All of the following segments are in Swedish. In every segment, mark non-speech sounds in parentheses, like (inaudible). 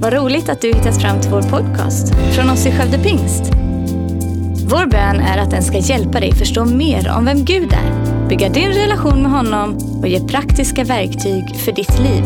Vad roligt att du hittat fram till vår podcast från oss i Skövde Pingst. Vår bön är att den ska hjälpa dig förstå mer om vem Gud är, bygga din relation med honom och ge praktiska verktyg för ditt liv.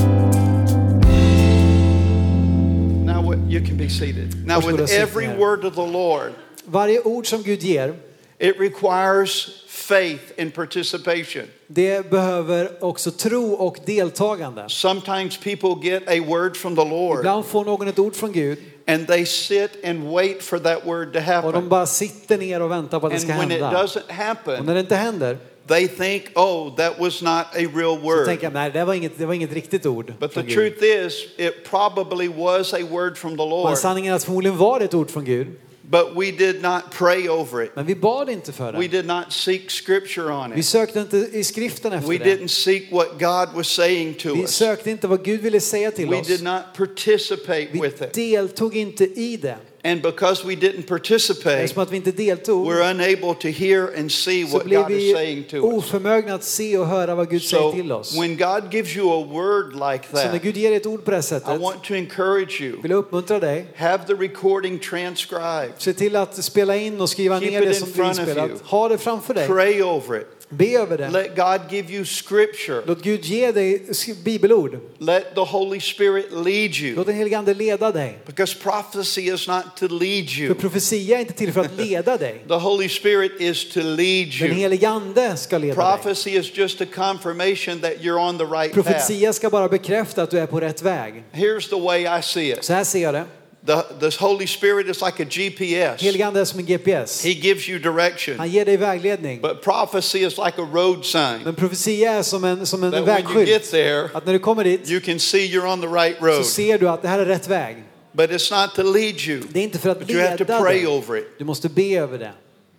Now, you can be seated. Now, with every word of the Lord, Varje ord som Gud ger, it requires faith and participation. det behöver också tro och deltagande. Sometimes people get a word from the Lord Ibland får någon ett ord från Gud and they sit and wait for that word to och de happen. bara sitter ner och väntar på att det And ska when it hända. doesn't Och när happen, det inte händer they think, oh, that was not a real så word. tänker jag, nej det var inget, det var inget riktigt ord But the Gud. truth is, it probably was a word from the Men Lord, sanningen är att förmodligen var det ett ord från Gud. But we did not pray over it. Men vi bad inte för We det. did not seek scripture on Vi it. sökte inte i skriften efter We det. didn't seek what God was saying to Vi us. sökte inte vad Gud ville säga till We oss. did not participate Vi with it. deltog inte i det. And because we didn't participate, att vi inte deltog we're unable to hear and see what God is saying to us. oförmögna att se och höra vad Gud säger So till oss. when God gives you a word like Så när that, Gud ger ett ord på det I sättet want to encourage you. vill jag uppmuntra dig. Have the recording transcribed. Se till att spela in och skriva Keep ner det som of inspelat. Ha det framför dig. Pray over it. Be över det. Let God give you scripture. Låt Gud ge dig bibelord. Let the Holy Spirit lead you. Låt den helige Ande leda dig. Because prophecy is not to lead För you. profetia är inte till för att leda dig. The Holy Spirit is to lead Den you. helige Ande ska leda dig. Prophecy is just a confirmation that you're on the right path. Profetia ska bara bekräfta att du är på rätt väg. Here's the way I see it. Så här ser jag det. The, the Holy Spirit is like a GPS. Är som en GPS. He gives you direction. Han ger dig vägledning. But prophecy is like a road sign. Men profetia är som en, som en That when you get vägskylt. there, Att när du kommer dit you can see you're on the right så road. ser du att det här är rätt väg. But it's not to lead you. Det är inte för att But you have to leda pray dig. over it. Du måste be över det.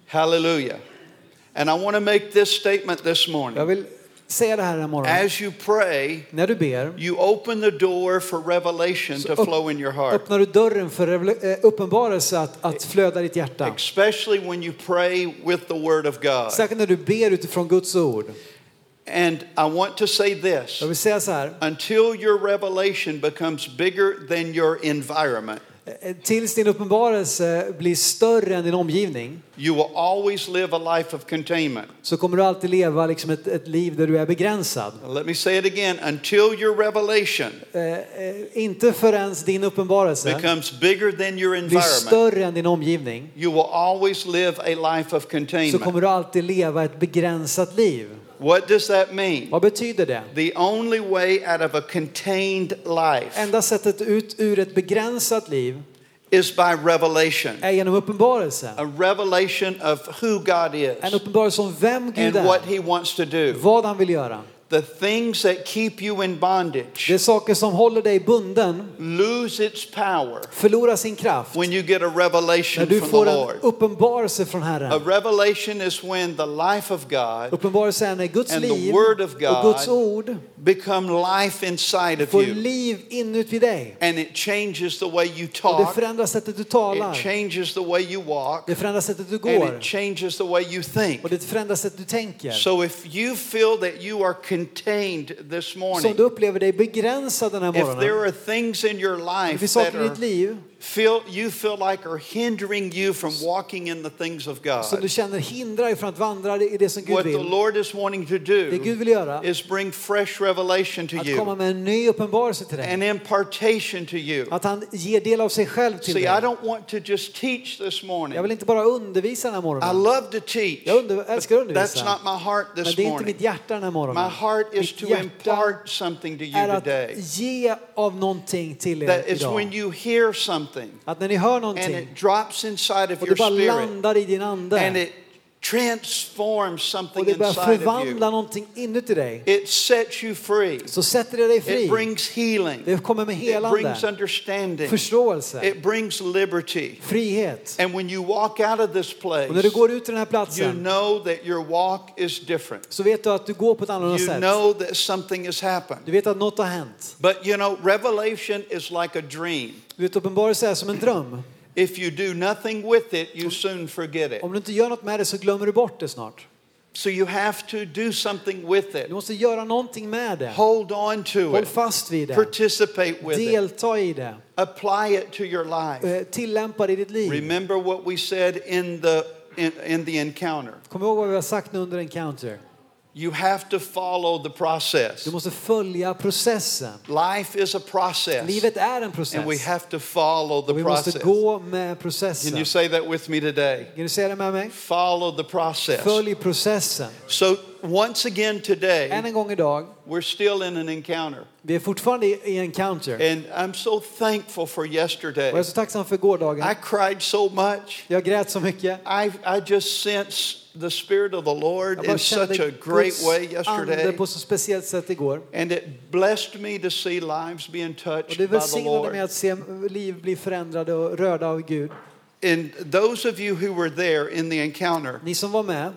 Hallelujah. And I want to make this statement this morning. Säga det här den morgonen. As you pray, När du ber you open the door for revelation to flow in your heart. öppnar du dörren för eh, uppenbarelse att, att flöda i ditt hjärta. Especially when you pray with the Word of God. Särskilt när du ber utifrån Guds ord. And I want to say this Jag vill säga så här. until your revelation becomes bigger than your environment, Tills din uppenbarelse blir större än din omgivning you will always live a life of containment. så kommer du alltid leva liksom ett, ett liv där du är begränsad. Let me say it again until your revelation Eh, eh, inte förrän din uppenbarelse becomes bigger than your blir environment, större än din omgivning you will always live a life of så containment. kommer du alltid leva ett begränsat liv. What does that mean? Vad betyder det? The only way out of a contained life Enda sättet ut ur ett begränsat liv is by revelation. är genom uppenbarelse. A revelation of who God is En uppenbarelse om vem Gud and what är, He wants to do. vad han vill göra. The things that keep you in bondage Det är saker som håller dig bunden, lose its power förlorar sin kraft when you get a när revelation du from får the en Lord. uppenbarelse från A Herren. revelation is when the life of God Uppenbarelse är när Guds And the liv word of och God Guds ord become life inside of får you. liv inuti dig. And it changes the way you Och det talk, förändrar sättet du it talar. changes the way you walk, Det förändrar sättet du and går. it changes the way you think. Och det förändrar sättet du tänker. So if you feel that you are contained this morning, du upplever dig begränsad den här if there morgonen. are things in your life that are feel you feel like are hindering you from walking in the things of som du God. känner hindrar dig från att vandra i det som Gud What the. Lord is wanting to Det Gud do vill göra is bring fresh revelation to att komma you med en ny uppenbarelse till dig. and impartation to you. Att han ger del av sig själv till See, I don't want to just teach this Jag morning. vill inte bara undervisa den här I morgonen. love to teach. Jag under, älskar att but That's undervisa. not my heart Men this det är inte mitt hjärta den här My morgonen. heart is to impart something to är you att today. ge av någonting till er That is when idag. you hear something Att när ni hör and någonting it drops inside of och det bara landar i din and ande it transforms och something det börjar förvandla you. någonting inuti dig. It sets you free. Så sätter det dig It fri. brings healing. Det kommer med It helande, brings understanding. förståelse, It brings liberty. frihet. And when you walk out of this place, Och när du går ut till den här you platsen know that your walk is different. så vet du att du går på ett annorlunda You sätt. know that something has happened. Du vet att något har hänt. But you know, revelation is like a dream. Du vet, uppenbarelse är som en dröm. If you do nothing with it, you soon forget it. Om du inte gör något med det så glömmer du bort det snart. So you have to do something with it. Du måste göra någonting med det. Hold on to Håll it. fast vid det. Participate with it. Delta i det. Apply it to your life. Eh, Tillämpa det i ditt liv. Remember what we said in the in, in the encounter. Kom ihåg vad vi har sagt nu under Encounter. You have to follow the process. Du måste följa processen. Life is a process. Livet är en process. And we have to follow the Och vi måste process. gå med Can you say that with me today? Kan du säga det med mig? Follow the process. Följ processen. So once again Än today, en gång idag, we're still in an encounter. vi är fortfarande i Encounter. And I'm so thankful for Och jag yesterday. är så tacksam för gårdagen. I cried so much. Jag grät så mycket. I, I just sensed the Spirit of the Lord in such a great way yesterday. på så speciellt sätt igår. And it blessed me to see lives being Och touched det by the välsignade mig Lord. att se liv bli förändrade och rörda av Gud. And those of you who were there in the encounter, Ni som var med,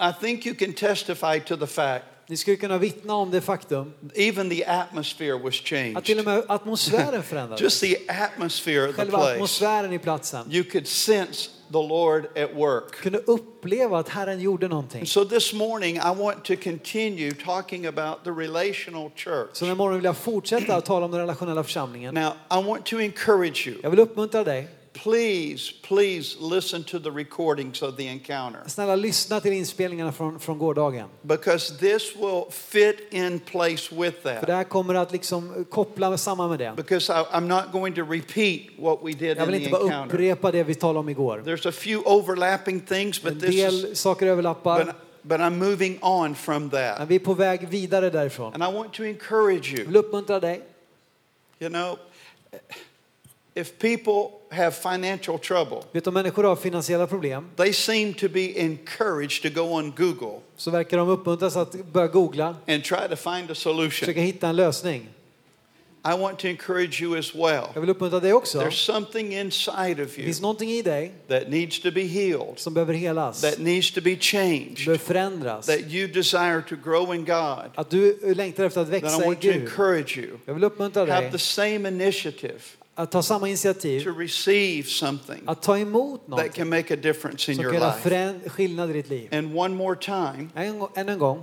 I think you can testify to the fact ni skulle kunna vittna om det faktum even the atmosphere was att till och changed. med atmosfären förändrades. Just the atmosphere of the Själva place. atmosfären i platsen. You could sense the Lord at work. Kunde uppleva att Herren gjorde någonting. So this morning, I want to continue talking about the relational church. Så den här morgonen vill jag fortsätta att tala om den relationella församlingen. Now, I want to encourage you. Jag vill uppmuntra dig. Please, please listen to the recordings of the encounter Snälla lyssna till inspelningarna från, från gårdagen. because this will fit in place with För det that. här kommer att liksom koppla samman med det. Because I, I'm not going to repeat what we did Jag vill inte bara upprepa det vi talade om igår. There's a few overlapping things, En but this is, del saker överlappar. but, I'm moving on from Men that. vi är på väg vidare därifrån. And I want to encourage Jag you. vill uppmuntra dig. You know, if people have financial trouble, Vet om människor har finansiella problem they seem to be encouraged to go on Google så verkar de uppmuntras att börja googla, and try to find a solution. försöka hitta en lösning. I want to encourage you as well. Jag vill uppmuntra dig också. There's something inside of Det you finns någonting i dig that needs to be healed, som behöver helas, that needs to be changed, behöver förändras. that you desire to grow in God. Att du längtar efter att Then I växa i want to Gud. encourage you. Jag vill uppmuntra Have dig the same initiative att ta samma to initiativ, receive something att ta emot that någonting can make a difference in som your kan göra skillnad i ditt liv. And one more time, En, än en gång,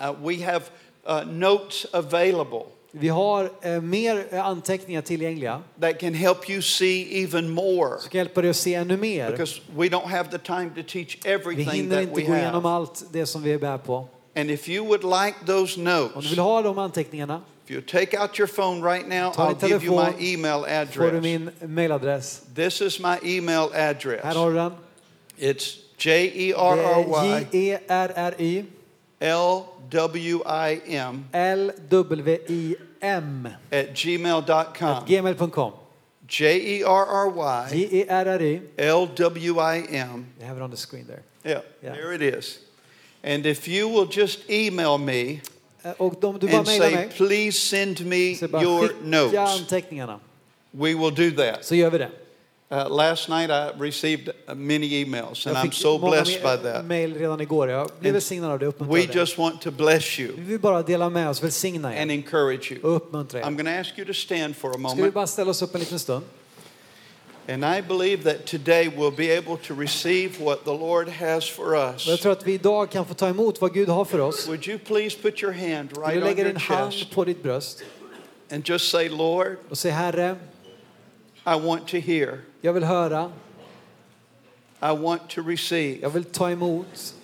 uh, we have uh, notes available vi har eh, mer eh, anteckningar tillgängliga that can help you see even more som kan hjälpa dig att se ännu mer. because we don't have the time to teach Vi everything hinner that inte we gå igenom allt det som vi är med på. And if you would like those Om du notes, vill ha de anteckningarna if you take out your phone right now, Ta I'll din give you my telefon, email får du address. min mailadress. This is my email Här address. har du den. It's Det är J-E-R-R-Y J-E-R-R-Y L-W-I-M L-W-I-M at gmail.com. gmail.com J-E-R-R-Y J-E-R-R-Y L-W-I-M. I have it on the screen there. Yeah, Yeah. there it is. And if you will just email me Eh, Och om du bara and say, mig, please send me your notes, anteckningarna. we will do that. Så gör vi det. Uh, last night I received uh, many emails, and I'm so blessed by that. redan igår. Jag blev And välsignad av det. We av det. just want to bless you Vi vill bara dela med oss, välsigna and er encourage you. och uppmuntra I'm er. going to ask you to stand for a Ska vi moment. bara ställa oss upp en liten stund? And I believe that today we'll be able to receive what the Lord has for us. Jag tror att vi idag kan få ta emot vad Gud har för oss. Would you please put your hand right du on your din hand på ditt bröst and just say, Lord, och säga Herre, I want to hear. jag vill höra, I want to receive. jag vill ta emot,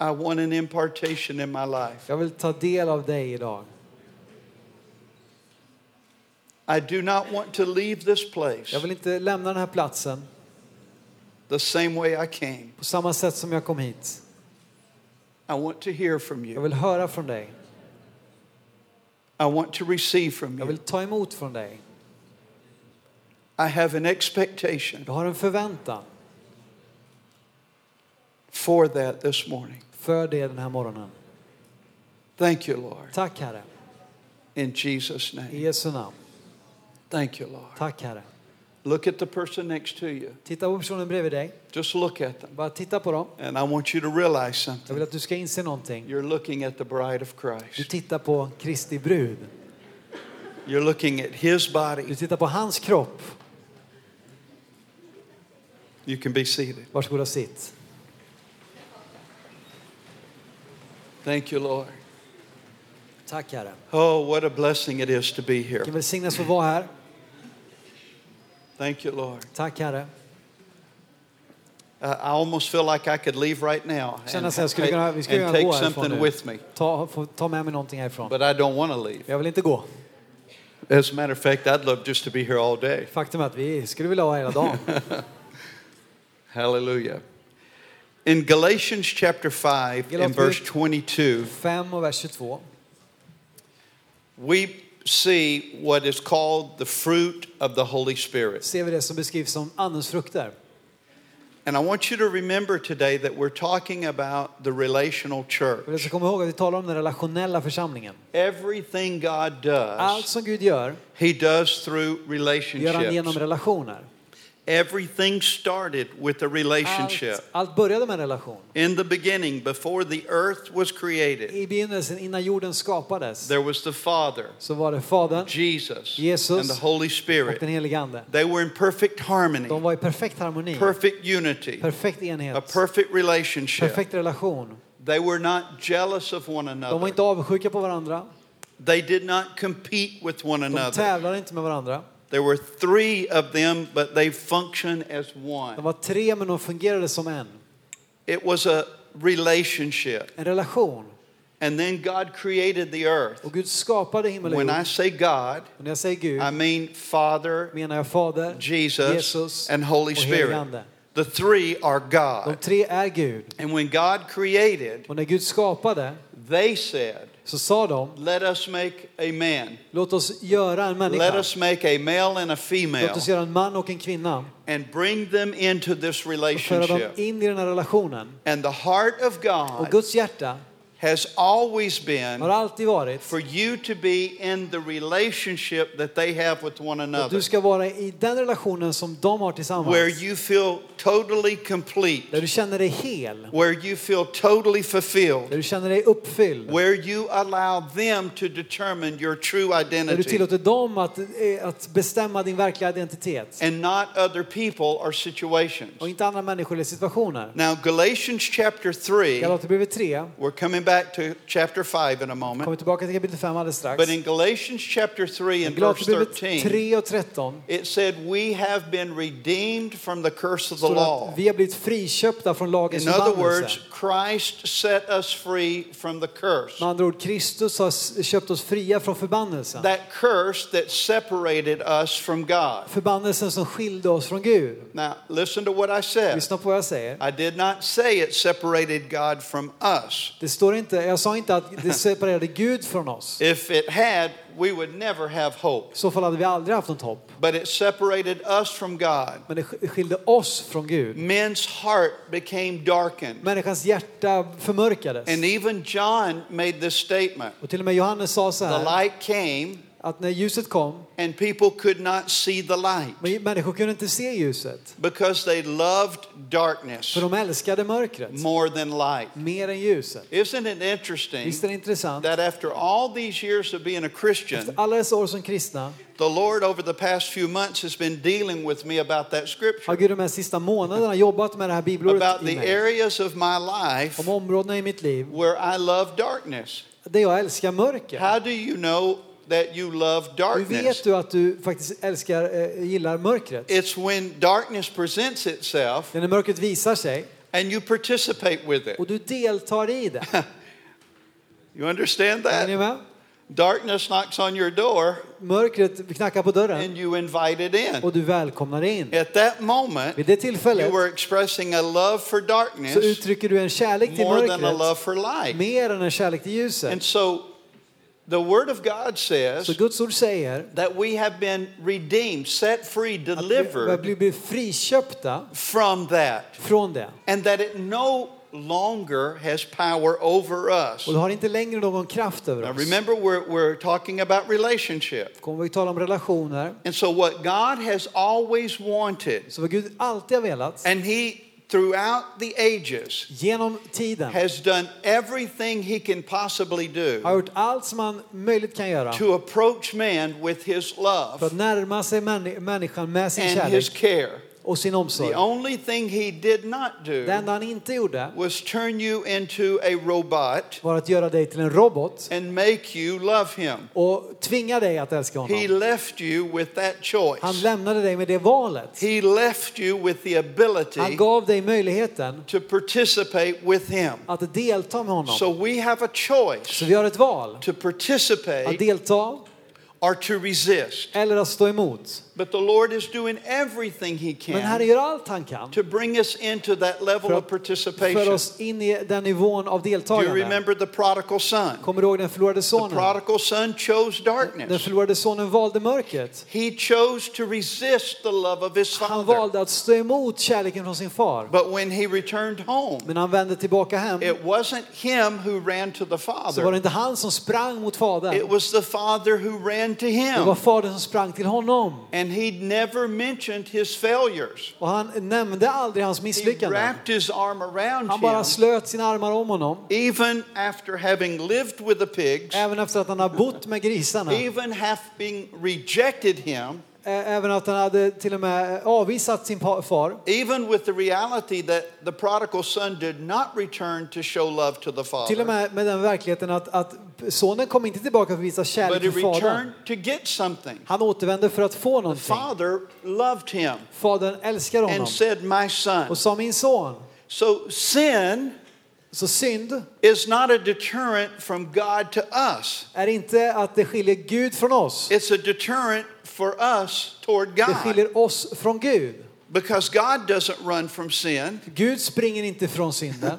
I want an impartation in my life. jag vill ta del av dig idag. I do not want to leave this place Jag vill inte lämna den här platsen the same way I came. på samma sätt som jag kom hit. I want to hear from Jag you. vill höra från dig. I want to receive from Jag vill you. ta emot från dig. I have an expectation Jag har en förväntan for that this morning. för det den här morgonen. Thank you, Lord. Tack Herre, In Jesus' i name. Jesu namn. Thank you, Lord. Tack Herre. Look at the person next to you. Titta på personen bredvid dig. Just look at them. Bara titta på dem. And I want you to realize Jag something. vill att du ska inse någonting. You're looking at the bride of Du Christ. tittar på Kristi brud. You're looking at his Du body. tittar på hans kropp. You can be seated. Varsågod och sitt. Thank you, Lord. Tack Herre. Oh, what a blessing it is to be here. Vilken välsignelse få vara här. Thank you, Lord. Tack Herre. Uh, I almost feel like I could leave right now and, jag skulle kunna, vi skulle and kunna take gå something nu. with me, Ta, ta med mig någonting härifrån. but I don't want to leave. Jag vill inte gå. As a matter of fact, I'd love just to be here all day. Faktum är att vi skulle vilja vara hela dagen. (laughs) Hallelujah. In Galatians chapter 5 and verse 22, 5 och vers 22. we see what is called the fruit of the Holy Spirit. Ser vi det som beskrivs som andens frukter. And I want you to remember today that we're talking about the relational church. Vi ska komma ihåg att vi talar om den relationella församlingen. Everything God Allt does, som Gud gör, He does through gör han genom relationships. relationer. Everything started with a relationship. Allt, allt började med en relation. In the beginning, before the earth was created, I begynnelsen, innan jorden skapades, there was the Father, så var det Fadern Jesus, Jesus and the Holy och Spirit. den helige Ande. They were in perfect harmony, De var i perfekt harmoni, perfect unity, perfekt a enhet, perfect relationship. perfekt relation. They were not jealous of one De var another. inte avundsjuka på varandra. They did not compete with one De another. tävlade inte med varandra. There were three of them, but they function as De one. var tre men de fungerade som en. It was a relationship. En relation. And then God created the earth. Och Gud skapade himmel och When I say God, när jag säger Gud I mean Father, menar jag Fader, Jesus, Jesus and Holy Spirit. The three are De God. tre är Gud. And when God created, Och när Gud skapade they said, så sa de, Let us make a man. låt oss göra en Let människa. us make a male and a Låt female oss göra en man och en kvinna and bring them into this och föra dem relationship. in i den här relationen. And the heart of Och God Guds hjärta has always har been alltid varit for you to be in the relationship that they have with one another, du ska vara i den relationen som de har where tillsammans. you feel totally complete, Där du känner dig hel. where you feel totally fulfilled, Där du känner dig uppfylld. where you allow them to determine your true Där du identity tillåter dem att, eh, att bestämma din verkliga identitet. and not other people or situations. Och inte andra människor eller situationer. Now, Galatians chapter 3, Galaterbrevet 3, we're coming back to chapter 5 in a moment, kommer tillbaka till kapitel 5 alldeles strax. but in Galatians chapter 3 and verse Galaterbrevet 13, 3 och 13 it said, We have been redeemed from the curse of the law. vi har blivit friköpta från lagens In other förbannelse. words, Christ set us free from the curse. Med andra ord, Kristus har köpt oss fria från förbannelsen. That curse that separated us from God. Förbannelsen som skilde oss från Gud. Now, listen to what I said. Lyssna på vad jag säger. I did not say it separated God from us. Det står inte, jag sa inte att det separerade Gud från oss. If it had, we would never have hope. I så fall hade vi aldrig haft något hopp. But it separated us from God. Men det sk- skilde oss från Gud. Men's heart became darkened. Människans hjärta förmörkades. And even John made this statement Och till och med Johannes sa så The här, light came, att när ljuset kom, and people could not see the light människor kunde inte se ljuset. because they loved darkness För de älskade mörkret more than light. mer än ljuset. Isn't it interesting Visst är det intressant? that after all these years of being a Christian, Efter alla dessa år som kristna the Lord over the past few months has been dealing with me about that har scripture, Gud de här sista månaderna jobbat med det här bibelordet about the areas of my life Om områdena i mitt liv where I love darkness. där jag älskar mörker. How do you know that you love Hur darkness? vet du att du faktiskt älskar, eh, gillar mörkret? It's when darkness presents itself när mörkret visar sig and you participate with it. och du deltar i det. (laughs) You understand Är ni that? med? Darkness knocks on your door Mörkret knackar på dörren and you invite it in. och du välkomnar in. At that moment, Vid det you tillfället were expressing a love for så darkness uttrycker du en kärlek till more than a love mörkret for light. mer än en kärlek till ljuset. And so the Word of God says Så Guds ord säger that we have been redeemed, set free, att vi delivered blivit friköpta from that, från det. and that it no longer has power over us. Och har inte längre någon kraft över Now oss. remember, we're, we're talking about relationship. Kommer vi tala om relationer. And so, what God has always wanted, Så vad Gud alltid har velat, and He throughout the ages genom tiden, has done everything He can possibly har do gjort allt som man möjligt kan göra to approach man with His för love att närma sig männi- människan med sin and His care. Och sin The omsorg. only thing he did not Det do enda han inte gjorde was turn you into a robot var att göra dig till en robot and make you love him. och tvinga dig att älska He honom. left you with that Han choice. lämnade dig med det valet. He left you with the Han ability gav dig möjligheten to participate with him. att delta med honom. So we have a Så choice vi har ett val. to Att participate delta or to resist. eller att stå emot. But the Lord is doing everything He Men Herren can gör allt han kan to bring us into that level för of participation. oss in i den nivån av Do you deltagande. remember the prodigal son? Kommer du ihåg den förlorade The sonen? prodigal son chose Den darkness. förlorade sonen valde mörkret. He chose to resist the love of his Han father. valde att stå emot kärleken från sin far. But when he returned home, Men han vände tillbaka hem it wasn't him who ran to the så var det father. inte han som sprang mot It fadern. was the father who ran to Det var him. fadern som sprang till honom. And he never mentioned his failures. Och han nämnde aldrig hans He misslyckanden. wrapped his arm around Han bara slöt sina armar om honom. even after having lived with the pigs, Även efter att han har bott med grisarna. even having rejected him, Även att han hade till och med avvisat sin far. even with the reality that the prodigal son did not return to show love to the Till och father, med med den verkligheten att, att sonen kom inte tillbaka för att visa kärlek till fadern. returned to get something. Han återvände för att få The någonting. father loved him Fadern älskar honom and said, My son. och sa min son. So sin Så synd is not a deterrent from God to us. är inte att det skiljer Gud från oss. It's a deterrent for us toward Det God. skiljer oss från Gud. Because God doesn't run from sin, Gud springer inte från (laughs) synden.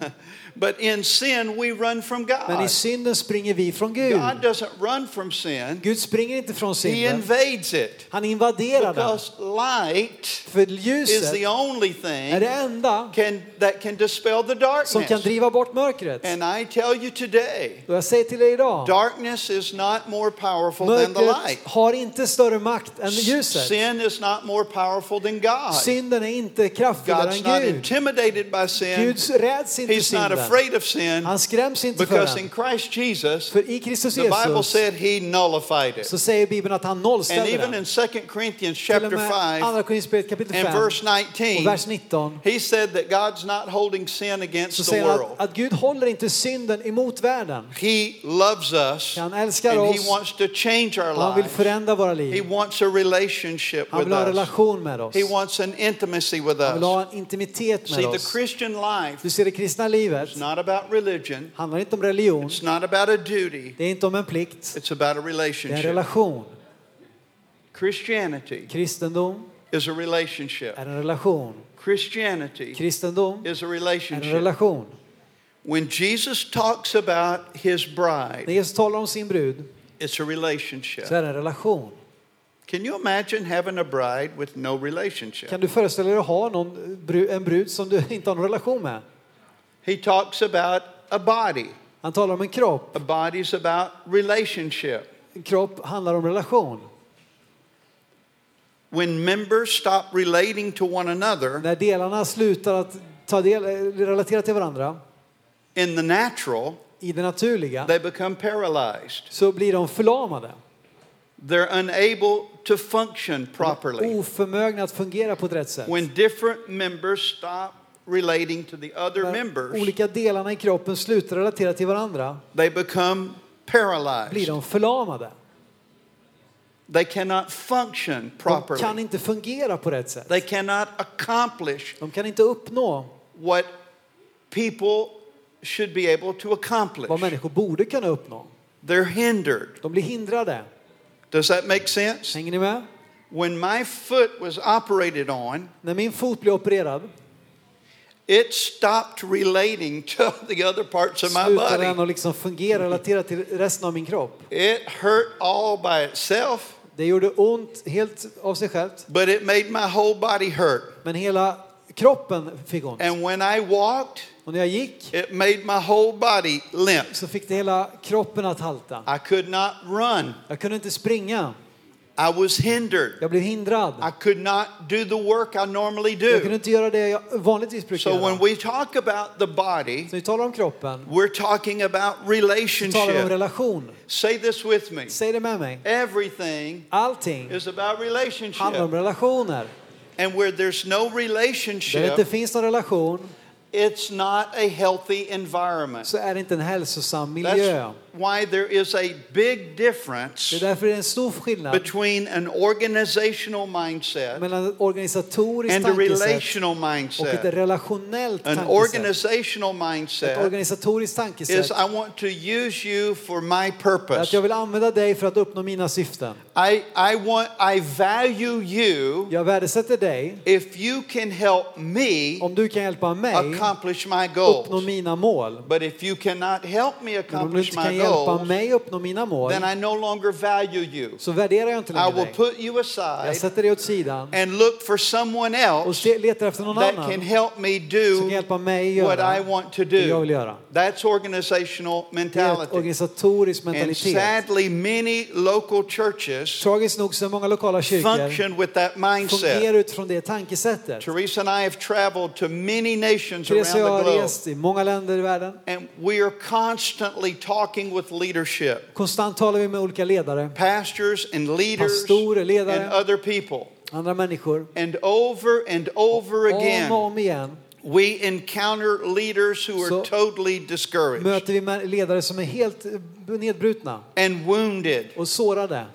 But in sin we run from Men i God. synden springer vi från Gud. God doesn't run from sin, Gud springer inte från He synden. invades it. Han invaderar den. Because light För is ljuset the only är thing det enda can, that can dispel the som kan darkness. driva bort mörkret. And I tell you today, Och jag säger till dig idag, darkness is not more powerful than the mörkret light. har inte större makt än ljuset. Sin is not more powerful than God. Synden är inte kraftfullare God's not än Gud. intimidated by sin. Gud räds inte not synden. Afraid of sin Han skräms inte för because in den. Christ Jesus, För i Kristus the Bible Jesus said he nullified it. så säger Bibeln att han And nollställer even in den. 2 Corinthians chapter med 5 Andra Korinthierbrevet kapitel and 5 verse och 19, vers 19 he said that God's not holding sin against the säger han world. att, att Gud håller inte synden emot världen. He loves us Han älskar and he oss wants to change our han vill förändra våra He liv. wants a relationship Han vill ha en us. relation med oss. He wants an intimacy with Han vill us. ha en intimitet See, med the oss. Christian life Du ser det kristna livet is not about religion. handlar inte om religion. It's not about a duty. Det är inte om en plikt. It's about a Det är en relationship. relation. Christianity Kristendom is a relationship. är en relation. Christianity Kristendom is a är en relationship. relation. When Jesus talks about his När bride, Jesus talar om sin brud it's a relationship. så är det en relation. Can you imagine having a bride with no relationship? Kan du föreställa dig att ha någon, bru- en brud som du inte har någon relation med? He talks about a body. Han talar om en kropp. A body's about relationship. En kropp handlar om relation. When members stop relating to one another När delarna slutar att ta del, relatera till varandra in the natural, i det naturliga they become paralyzed. så blir de förlamade. They're unable to function properly. Oförmögna att fungera på ett rätt sätt. When different members stop relating to the other members, olika delarna i kroppen slutar relatera till varandra they become blir paralyzed. de förlamade. They cannot function De kan properly. inte fungera på rätt sätt. They cannot accomplish De kan inte uppnå what people should be able to vad accomplish. människor borde kunna uppnå. They're hindered. De blir hindrade. Does that make sense? Hänger ni med? When my foot was operated on, När min fot blev opererad it stopped relating (laughs) to the other parts of my slutade den body. att liksom fungera relaterat till resten av min kropp. It hurt all by itself, Det gjorde ont helt av sig självt, but it made my whole body hurt. men hela kroppen fick ont. And when I walked, Och när jag gick it made my whole body limp. så fick det hela kroppen att halta. I could not run. Jag kunde inte springa. I was hindered. Jag blev hindrad. I could not do the work I normally Jag kunde do. inte göra det jag vanligtvis brukar So when göra. we talk about the body, Så vi talar om kroppen, we're talking about talar vi om relationship. relation. Say this with me. Säg det med mig. Everything Allting is about handlar om relationship. relationer. And where there's no där det inte relationship, finns någon relation, it's not a healthy environment. så är det inte en hälsosam miljö. That's why there is a big difference between an organizational mindset and a relational mindset. An organizational mindset is I want to use you for my purpose. I, I want I value you if you can help me accomplish my goals. But if you cannot help me accomplish my hjälpa mig uppnå mina mål then I no longer value you. så värderar jag inte I längre will dig. put you Jag aside sätter dig åt sidan and look for someone och else se- letar efter någon that can annan help me som kan do hjälpa mig what I göra want to det jag do. vill göra. That's organizational Det är ett mentality. organisatoriskt And mentalitet. sadly, many local churches Tragiskt nog så många lokala kyrkor function with that mindset. fungerar utifrån det tankesättet. Teresa and I have traveled to many nations Therese och jag har globe, rest i många länder i världen. and we are constantly talking with leadership, Konstant talar vi med olika ledare, pastors and leaders Pastorer, ledare. and other people. andra människor. And over and over Om och again, om igen we encounter leaders who are totally discouraged möter vi ledare som är helt nedbrutna and wounded och sårade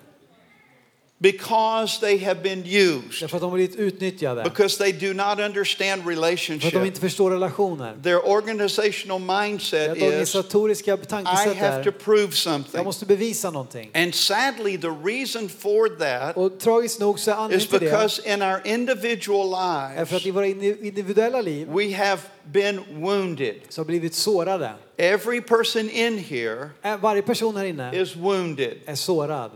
because they have been used, därför att de har blivit utnyttjade. because they do not understand För att de relationship. inte förstår relationer. Their organizational mindset is organisatoriska I tankesätt have to prove jag something. måste bevisa någonting. And sadly, the reason for that Och tragiskt nog så är is anledningen till det because in our individual är för att i lives, våra indi- individuella liv we have been wounded. så blivit sårade. Every person in here Varje person här inne is wounded. är sårad.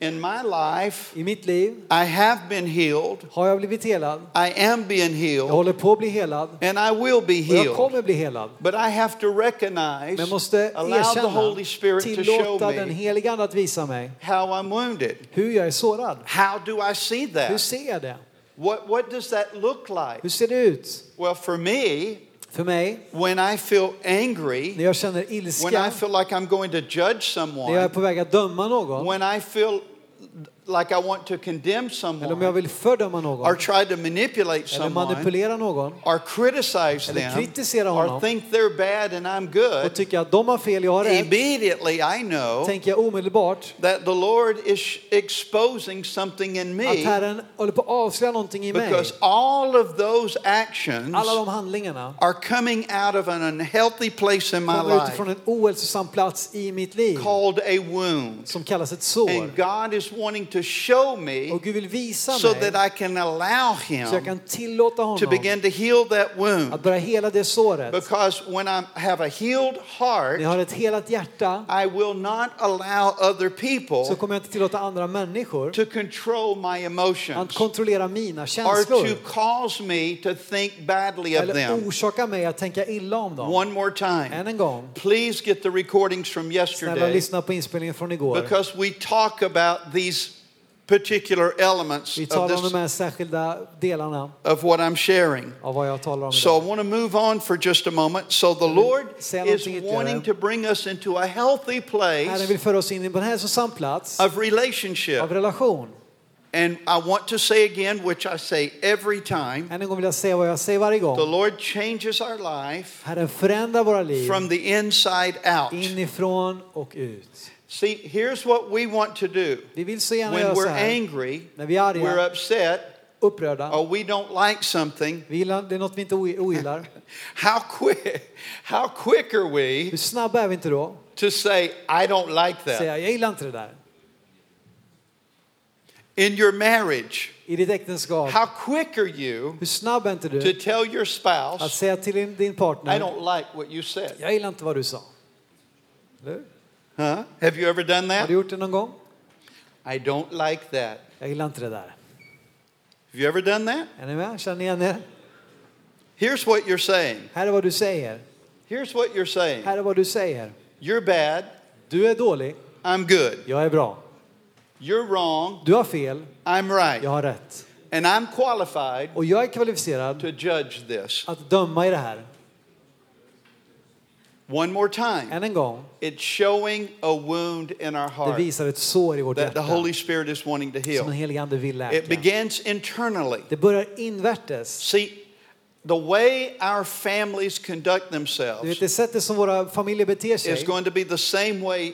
In my life, I mitt liv I have been healed. har jag blivit helad. I am being Jag healed. håller på att bli helad. And I will be Och jag healed. kommer bli helad. But I have to recognize, Men jag måste allow the Holy erkänna, Spirit to show tillåta den helige Ande att visa mig how I'm wounded. hur jag är sårad. How do I see Hur that? ser jag det? What, what does that look like? Hur ser det ut? Well, for me, För mig, when I feel angry, när jag känner when I feel like I'm going to judge när jag är someone, på väg att döma någon, when I feel like I want to condemn eller om jag someone, vill fördöma or någon, try to manipulate eller someone, manipulera någon or criticize Eller them, kritisera or honom. think they're bad and I'm och good, tycker att de har fel, jag har rätt, immediately I know tänker jag omedelbart that the Lord is exposing something in att me Herren håller på att avslöja någonting i mig. because all of those actions Alla de handlingarna are coming out of an unhealthy place in my life utifrån en ohälsosam plats i mitt liv called a wound. som kallas ett sår. And God is wanting to show me Och Gud vill visa so mig that I can allow så jag Him kan tillåta to honom begin to heal that att wound. börja hela det såret. Because when I have a healed heart, jag har ett helat hjärta I will not allow other så people kommer jag inte tillåta andra människor to control my emotions att kontrollera mina or känslor to cause me to think badly of eller orsaka mig att tänka illa om dem. One more Än time. en gång, Please get the recordings from snälla yesterday lyssna på inspelningen från igår. because we talk about these particular elements Vi of, talar om this, de här särskilda delarna of what I'm sharing. av vad jag talar om So I want to move on for just a moment. So the Lord is wanting to bring us into a healthy Herren place vill föra oss in en hälsosam plats of relationship. av relation. And I want to say again, which I say every time, Än en gång vill jag säga vad jag säger varje the gång. Lord changes our life Herren förändrar våra liv from the inside out. inifrån och ut. See, here's what we want to do. Vi vill så gärna When göra så we're här. angry, När vi är arga, we're upset, upprörda, or we don't like something, vi gillar, det är något vi inte ogillar. (laughs) how quick, how quick are we Hur snabba är vi inte då? to say, I don't like that? Säga, jag gillar inte det där. In your marriage, I ditt äktenskap, how quick are you hur snabb är inte to du tell your att spouse, säga till din, din I partner, don't like what you said? jag gillar inte vad du sa. Eller? Huh? Have you ever done Har that? du gjort det någon gång? I don't like that. Jag gillar inte det där. Have you ever done that? Är ni med? Känner ni igen er? Here's what you're saying. Här är vad du säger. Here's what you're saying. Här är vad du säger. You're bad. Du är dålig, I'm good. jag är bra. You're wrong. Du har fel, I'm right. jag har rätt. And I'm qualified Och jag är kvalificerad to judge this. att döma i det här. One more time. Än en gång, It's showing a wound in our det heart visar ett sår i vårt that the hjärta Holy Spirit is wanting to som heal. den helige Ande vill It läka. begins internally. Det börjar invärtes. See, the way our families conduct Du vet, themselves det sättet som våra familjer beter is sig going to be the same way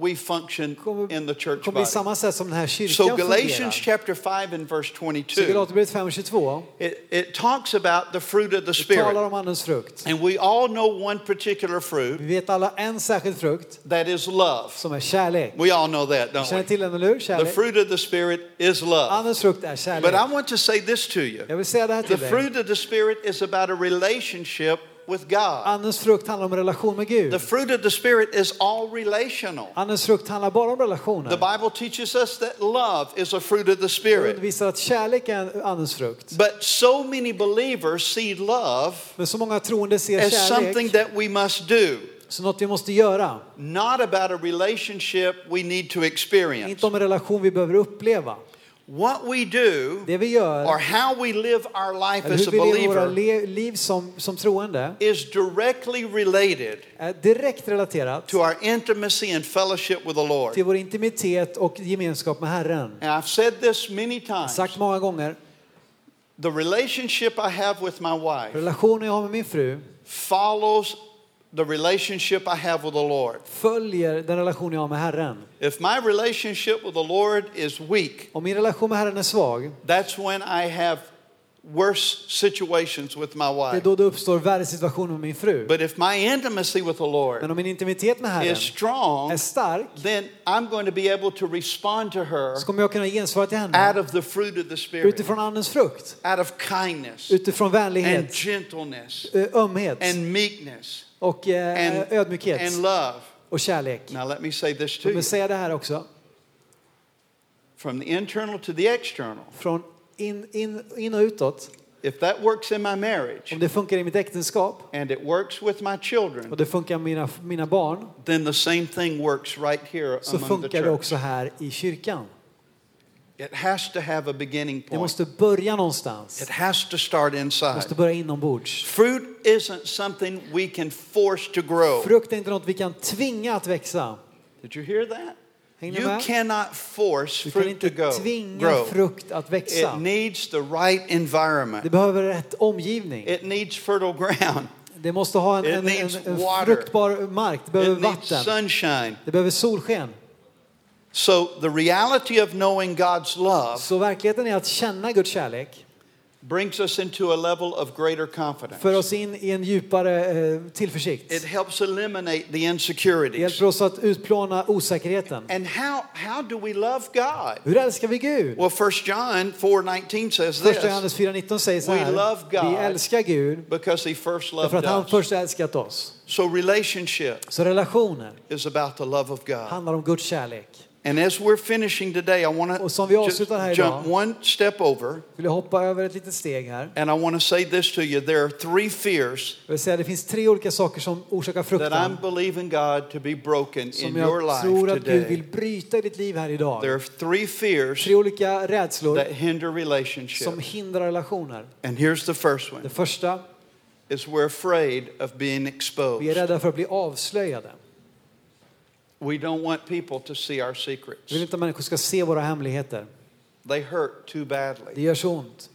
we function kommer, in the church kommer bli body. samma sätt som den här kyrkan So Galatians fungerar. chapter 5 and verse Så 22, Galaterbrevet 5 och 22 it, it talks about the fruit of the det Spirit. talar om Andens frukt. And we all know one particular fruit Vi vet alla en särskild frukt that is love. som är kärlek. We all know that, don't Känner we? till den, eller hur? The Kärlek. fruit of the Spirit is love. Andens frukt är But kärlek. I want to say this to you. Jag vill säga det här The till dig. fruit of the Spirit is about a relationship with God. Andens frukt handlar om relation med Gud. The fruit of the Spirit is all relational. Andens frukt handlar bara om The relationer. Bible teaches us that love is a fruit of the Spirit. undervisar att kärlek är en andens frukt. But so many believers see love Men så många troende ser as something kärlek that we must do, som något vi måste göra. not about a relationship we need to experience. Inte om en relation vi behöver uppleva. What we do Det vi gör, or how we live our life as a believer le- liv som, som troende, is directly related direkt relaterat to our intimacy and fellowship with the Lord. till vår intimitet och gemenskap med Herren. And I've said this many times. Sagt många gånger, The relationship I have with my wife relationen jag har med min fru follows the relationship I have with the Lord. följer den relation jag har med Herren. If my relationship with the Lord is weak, Om min relation med Herren är svag, that's when I have worse situations with my det är wife. då det uppstår värre situationer med min fru. But if my intimacy with the Lord Men om min intimitet med Herren is strong, är stark, then I'm going to be able to respond to her så kommer jag kunna gensvara till out henne of the fruit of the Spirit, utifrån Andens frukt, out of kindness utifrån and vänlighet, gentleness ö- ömhet and meekness och eh, and, ödmjukhet and love. och kärlek. Now, let me say this to Låt mig säga det här också. from the internal to the external. Från in, in, in och utåt. If that works in my marriage Om det funkar i mitt äktenskap and it works with my children, och det funkar med mina, mina barn then the same thing works right here så among the funkar det church. också här i kyrkan. It has to have a beginning Det point. måste börja någonstans. It has to start Det inside. måste börja inombords. Fruit isn't something we can force to grow. Frukt är inte något vi kan tvinga att växa. Did you hear that? Hänger You med? cannot force Du kan fruit to inte go, tvinga grow. frukt att It växa. needs the right Det environment. behöver rätt omgivning. It needs fertile ground. Det måste ha en, It en, needs en, en water. fruktbar mark. Det behöver It needs vatten. sunshine. Det behöver solsken. So the reality of knowing God's love Så verkligheten är att känna Guds kärlek brings us into a level of greater confidence. för oss in i en djupare eh, tillförsikt. It helps eliminate the Det insecurities. hjälper oss att utplåna osäkerheten. And how, how do we love God? Hur älskar vi Gud? Well, 1 John 4.19 says Första this, Johannes 4.19 säger så We här. love God Vi älskar Gud because he first loved att han us. först älskat oss. So relationship Så relationer is about the love of God. handlar om Guds kärlek. And as we're finishing today, I want Och to som vi avslutar här idag. jump one step over. Vill jag hoppa över ett litet steg här. And I want to say this to you. There are three fears Jag vill säga det finns tre olika saker som orsakar that I'm fruktan. believing God to be broken in Som your jag tror life att Gud vill today. bryta i ditt liv här idag. There are three fears Tre olika rädslor that hinder som hindrar relationer. And here's the first Det one första, is we're afraid of being vi är exposed. rädda för att bli avslöjade. We don't want people to see our Vi secrets. vill inte att människor ska se våra hemligheter. They hurt too Det badly. gör så ont.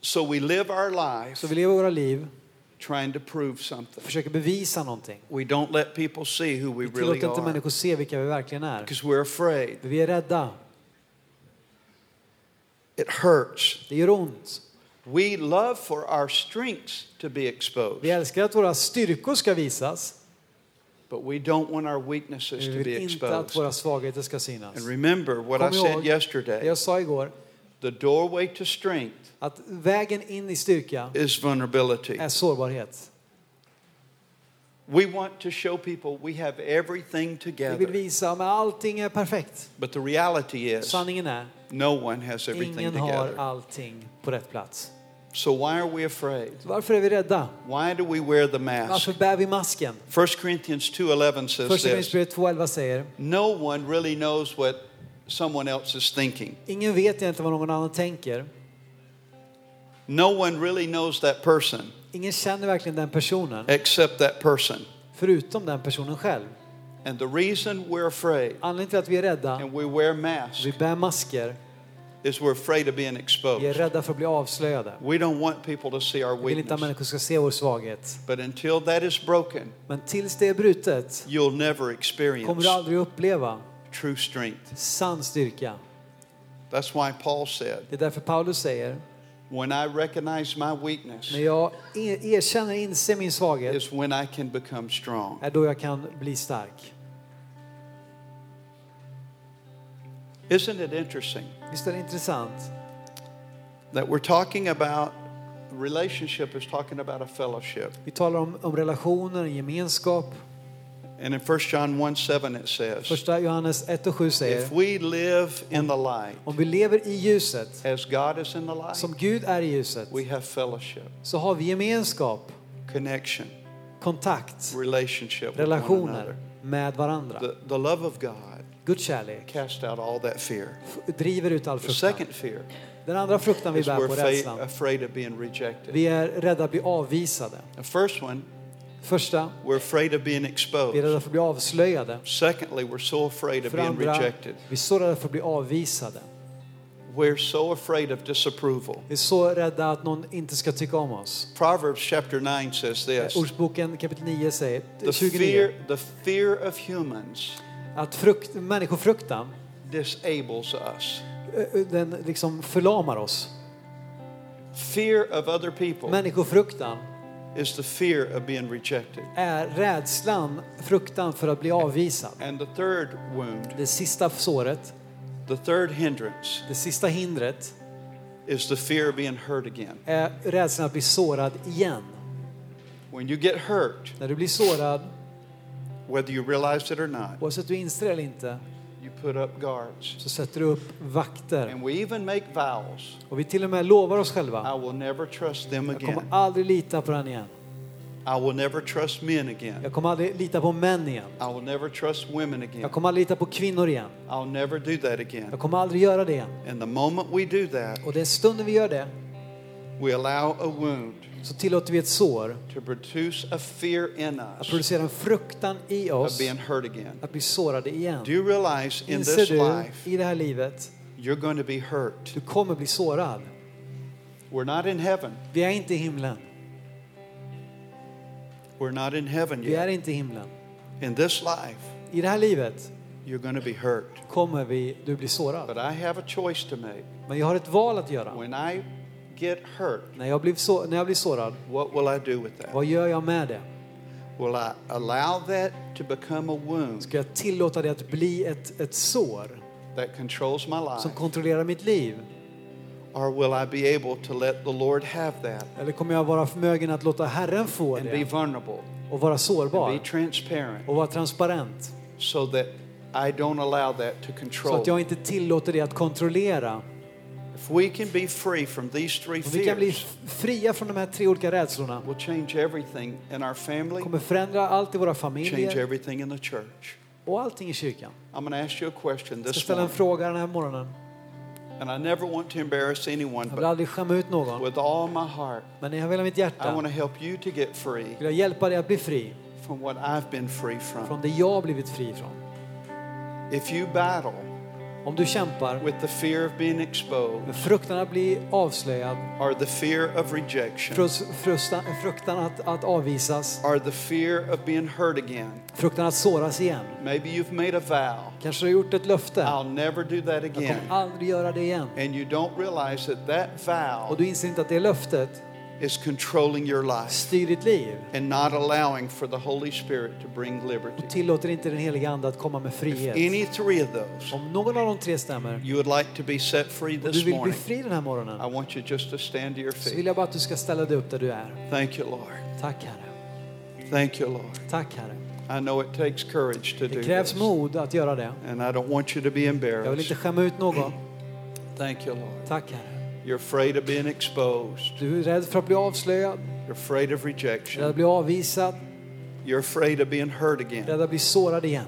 So we live our Så life vi lever våra liv trying to prove something. försöker bevisa någonting. We don't let people see who we Vi really tillåter inte are människor se vilka vi verkligen är. because we're afraid. För vi är rädda. It hurts. Det gör ont. We love for our strengths to be exposed, Vi älskar att våra styrkor ska visas. But we don't want our weaknesses to be inte att exposed. våra svagheter ska synas. And remember what Kom I said yesterday jag sa igår, the doorway to strength att vägen in i styrka is vulnerability. är sårbarhet. We want to show people we have everything Vi vill together, visa att allting är perfekt. but the reality is Sanningen är, no one has everything ingen har together. allting på rätt plats. So why are we afraid? Varför är vi rädda? Why do we wear the mask? Varför bär vi masken? 1 Corinthians 2:11 says Första this. Korinthierbrevet 2.11 säger, No one really knows what someone else is thinking. ingen vet egentligen vad någon annan tänker. No one really knows that person Ingen känner verkligen den personen except that person. förutom den personen själv. And the reason we're afraid Anledningen till att vi är rädda, and we wear masks vi bär masker, is we're afraid of being vi är exposed. rädda för att bli avslöjade. We don't want people to see our Vi vill inte att weakness. människor ska se vår svaghet. But until that is broken, Men tills det är brutet you'll never kommer experience du aldrig uppleva true strength. sann styrka. That's why Paul said, Det är därför Paulus säger, When I recognize my weakness, när jag er- erkänner, inser min svaghet, is when I can become strong. är då jag kan bli stark. Isn't it interesting Visst är det intressant? that we're talking about relationship is talking about a fellowship. Vi talar om, om relationer, en gemenskap. And in 1 John 1 7 it says, Första Johannes 1 och 7 säger, If we live in the light, om vi lever i ljuset, as God is in the light, som Gud är i ljuset, we have fellowship, så har vi gemenskap, connection, kontakt, relationship with one relationer another. med varandra. The, the love of God Guds kärlek cast out all that fear. driver ut all The fruktan. second fear Den andra fruktan vi is bär we're på, fa- rädslan. afraid of being rejected. Vi är rädda att bli avvisade. The first one, Första, we're afraid of being vi är exposed. rädda för att bli avslöjade. Secondly, we're so afraid of För being andra, rejected. vi är så rädda för att bli avvisade. We're so afraid of disapproval. Vi är så rädda att någon inte ska tycka om oss. Proverbs chapter 9 says this Ordsboken kapitel 9 säger, the 29, fear, the fear of humans att frukt, människofruktan, disables us. ö, den liksom förlamar oss. Fear of other people Människofruktan is the fear of being rejected. är rädslan, fruktan för att bli avvisad. And the third wound, Det sista såret, the third hindrance, det sista hindret is the fear of being hurt again. är rädslan att bli sårad igen. When you get hurt, När du blir sårad, whether you realize it or not, oavsett du inser det eller inte, you put up guards. så sätter du upp vakter. And we even make vows Och vi till och med lovar oss själva, I will never trust them jag kommer again. aldrig lita på den igen. I will never trust men again. Jag kommer aldrig lita på män igen. I will never trust women again. Jag kommer aldrig lita på kvinnor igen. I'll never do that again. Jag kommer aldrig göra det igen. And the moment we do that, Och den stunden vi gör det, we allow a wound så tillåter vi ett sår att producera en fruktan i oss att bli sårade igen. Do you realize in Inser this du i det här livet, you're going to be hurt? du kommer bli sårad. We're not in heaven. Vi är inte i himlen. We're not in heaven Vi är yet. inte i himlen. In this life, I det här livet you're going to be hurt. kommer vi, du bli sårad. But I have a choice to make. Men jag har ett val att göra. When I get hurt, När jag blir, så, när jag blir sårad, what will I do with that? vad gör jag med det? Will I allow that to become a wound Ska jag tillåta det att bli ett, ett sår that controls my som life? kontrollerar mitt liv? Or will I be able to let the Lord have that Eller kommer jag vara förmögen att låta Herren få and be det vulnerable, och vara be sårbar transparent, och vara transparent? so that I don't allow that to Så control? att jag inte tillåter det att kontrollera. If we can be free from these three Om vi kan bli fears, fria från de här tre olika rädslorna will change everything in our family, kommer förändra allt i våra change familjer everything in the church. och allting i kyrkan. I'm going to ask you a question Jag ska this ställa en morning, fråga den här morgonen. and I never want to embarrass anyone, Jag vill but aldrig skämma ut någon. with all my heart, Men jag vill mitt I hjärta to help you to get free vill jag hjälpa dig att bli fri from what I've been free from. från det jag har blivit fri från. If you battle Om du kämpar with the fear of being exposed med fruktan att bli avslöjad, or the fear of rejection frus- frustan, fruktan att, att avvisas, or the fear of being hurt again, fruktan att såras igen. maybe you've made a vow, Kanske du har gjort ett löfte. I'll never do that Jag kommer again. aldrig göra det igen. And you don't realize that that Och vow du inser inte att det löftet is controlling your life styr ditt liv and not allowing for the Holy Spirit to bring liberty. och tillåter inte den heliga Ande att komma med If frihet. any three of those Om någon av de tre stämmer you would like to be set free och du this vill bli morning, fri den här morgonen I want you just to stand to your så vill feet. jag bara att du ska ställa dig upp där du är. Thank you, Lord. Tack Herre. Thank you, Lord. Tack Herre. I know it takes courage to do Det krävs this. mod att göra det. And I don't want you to be Jag vill embarrassed. inte skämma ut någon. Thank you, Lord. Tack Herre. You're afraid of being exposed. Du är rädd för att bli avslöjad, You're afraid of rädd rejection. att bli avvisad, You're afraid of being hurt again. rädd att bli sårad igen.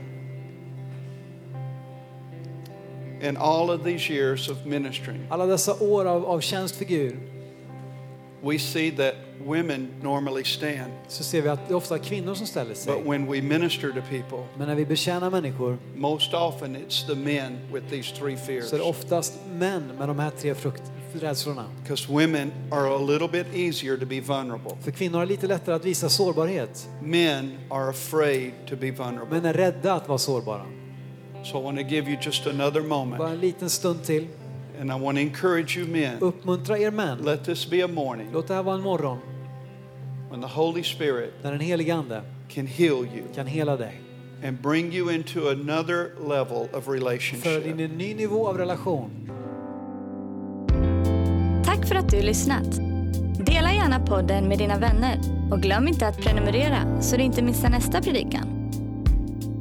In all of these years of ministering, Alla dessa år av, av tjänst för Gud we see that women normally stand. så ser vi att det är ofta kvinnor som ställer But sig. when we minister to people, Men när vi betjänar människor most often it's the men with these three fears. så är det oftast män med de här tre frukt, rädslorna. Because women are a little bit easier to be vulnerable. För kvinnor har lite lättare att visa sårbarhet. Men are afraid to be vulnerable. Men är rädda att vara sårbara. So I want to give you just another Bara moment. en liten stund till. And I want to encourage you men. Uppmuntra er män. Let this be a morning Låt det här vara en morgon when the Holy Spirit när den helige Ande can heal you kan hela dig. and bring you into another level of Föra dig in relationship. en ny nivå av relation. Tack för att du lyssnat. Dela gärna podden med dina vänner och glöm inte att prenumerera så du inte missar nästa predikan.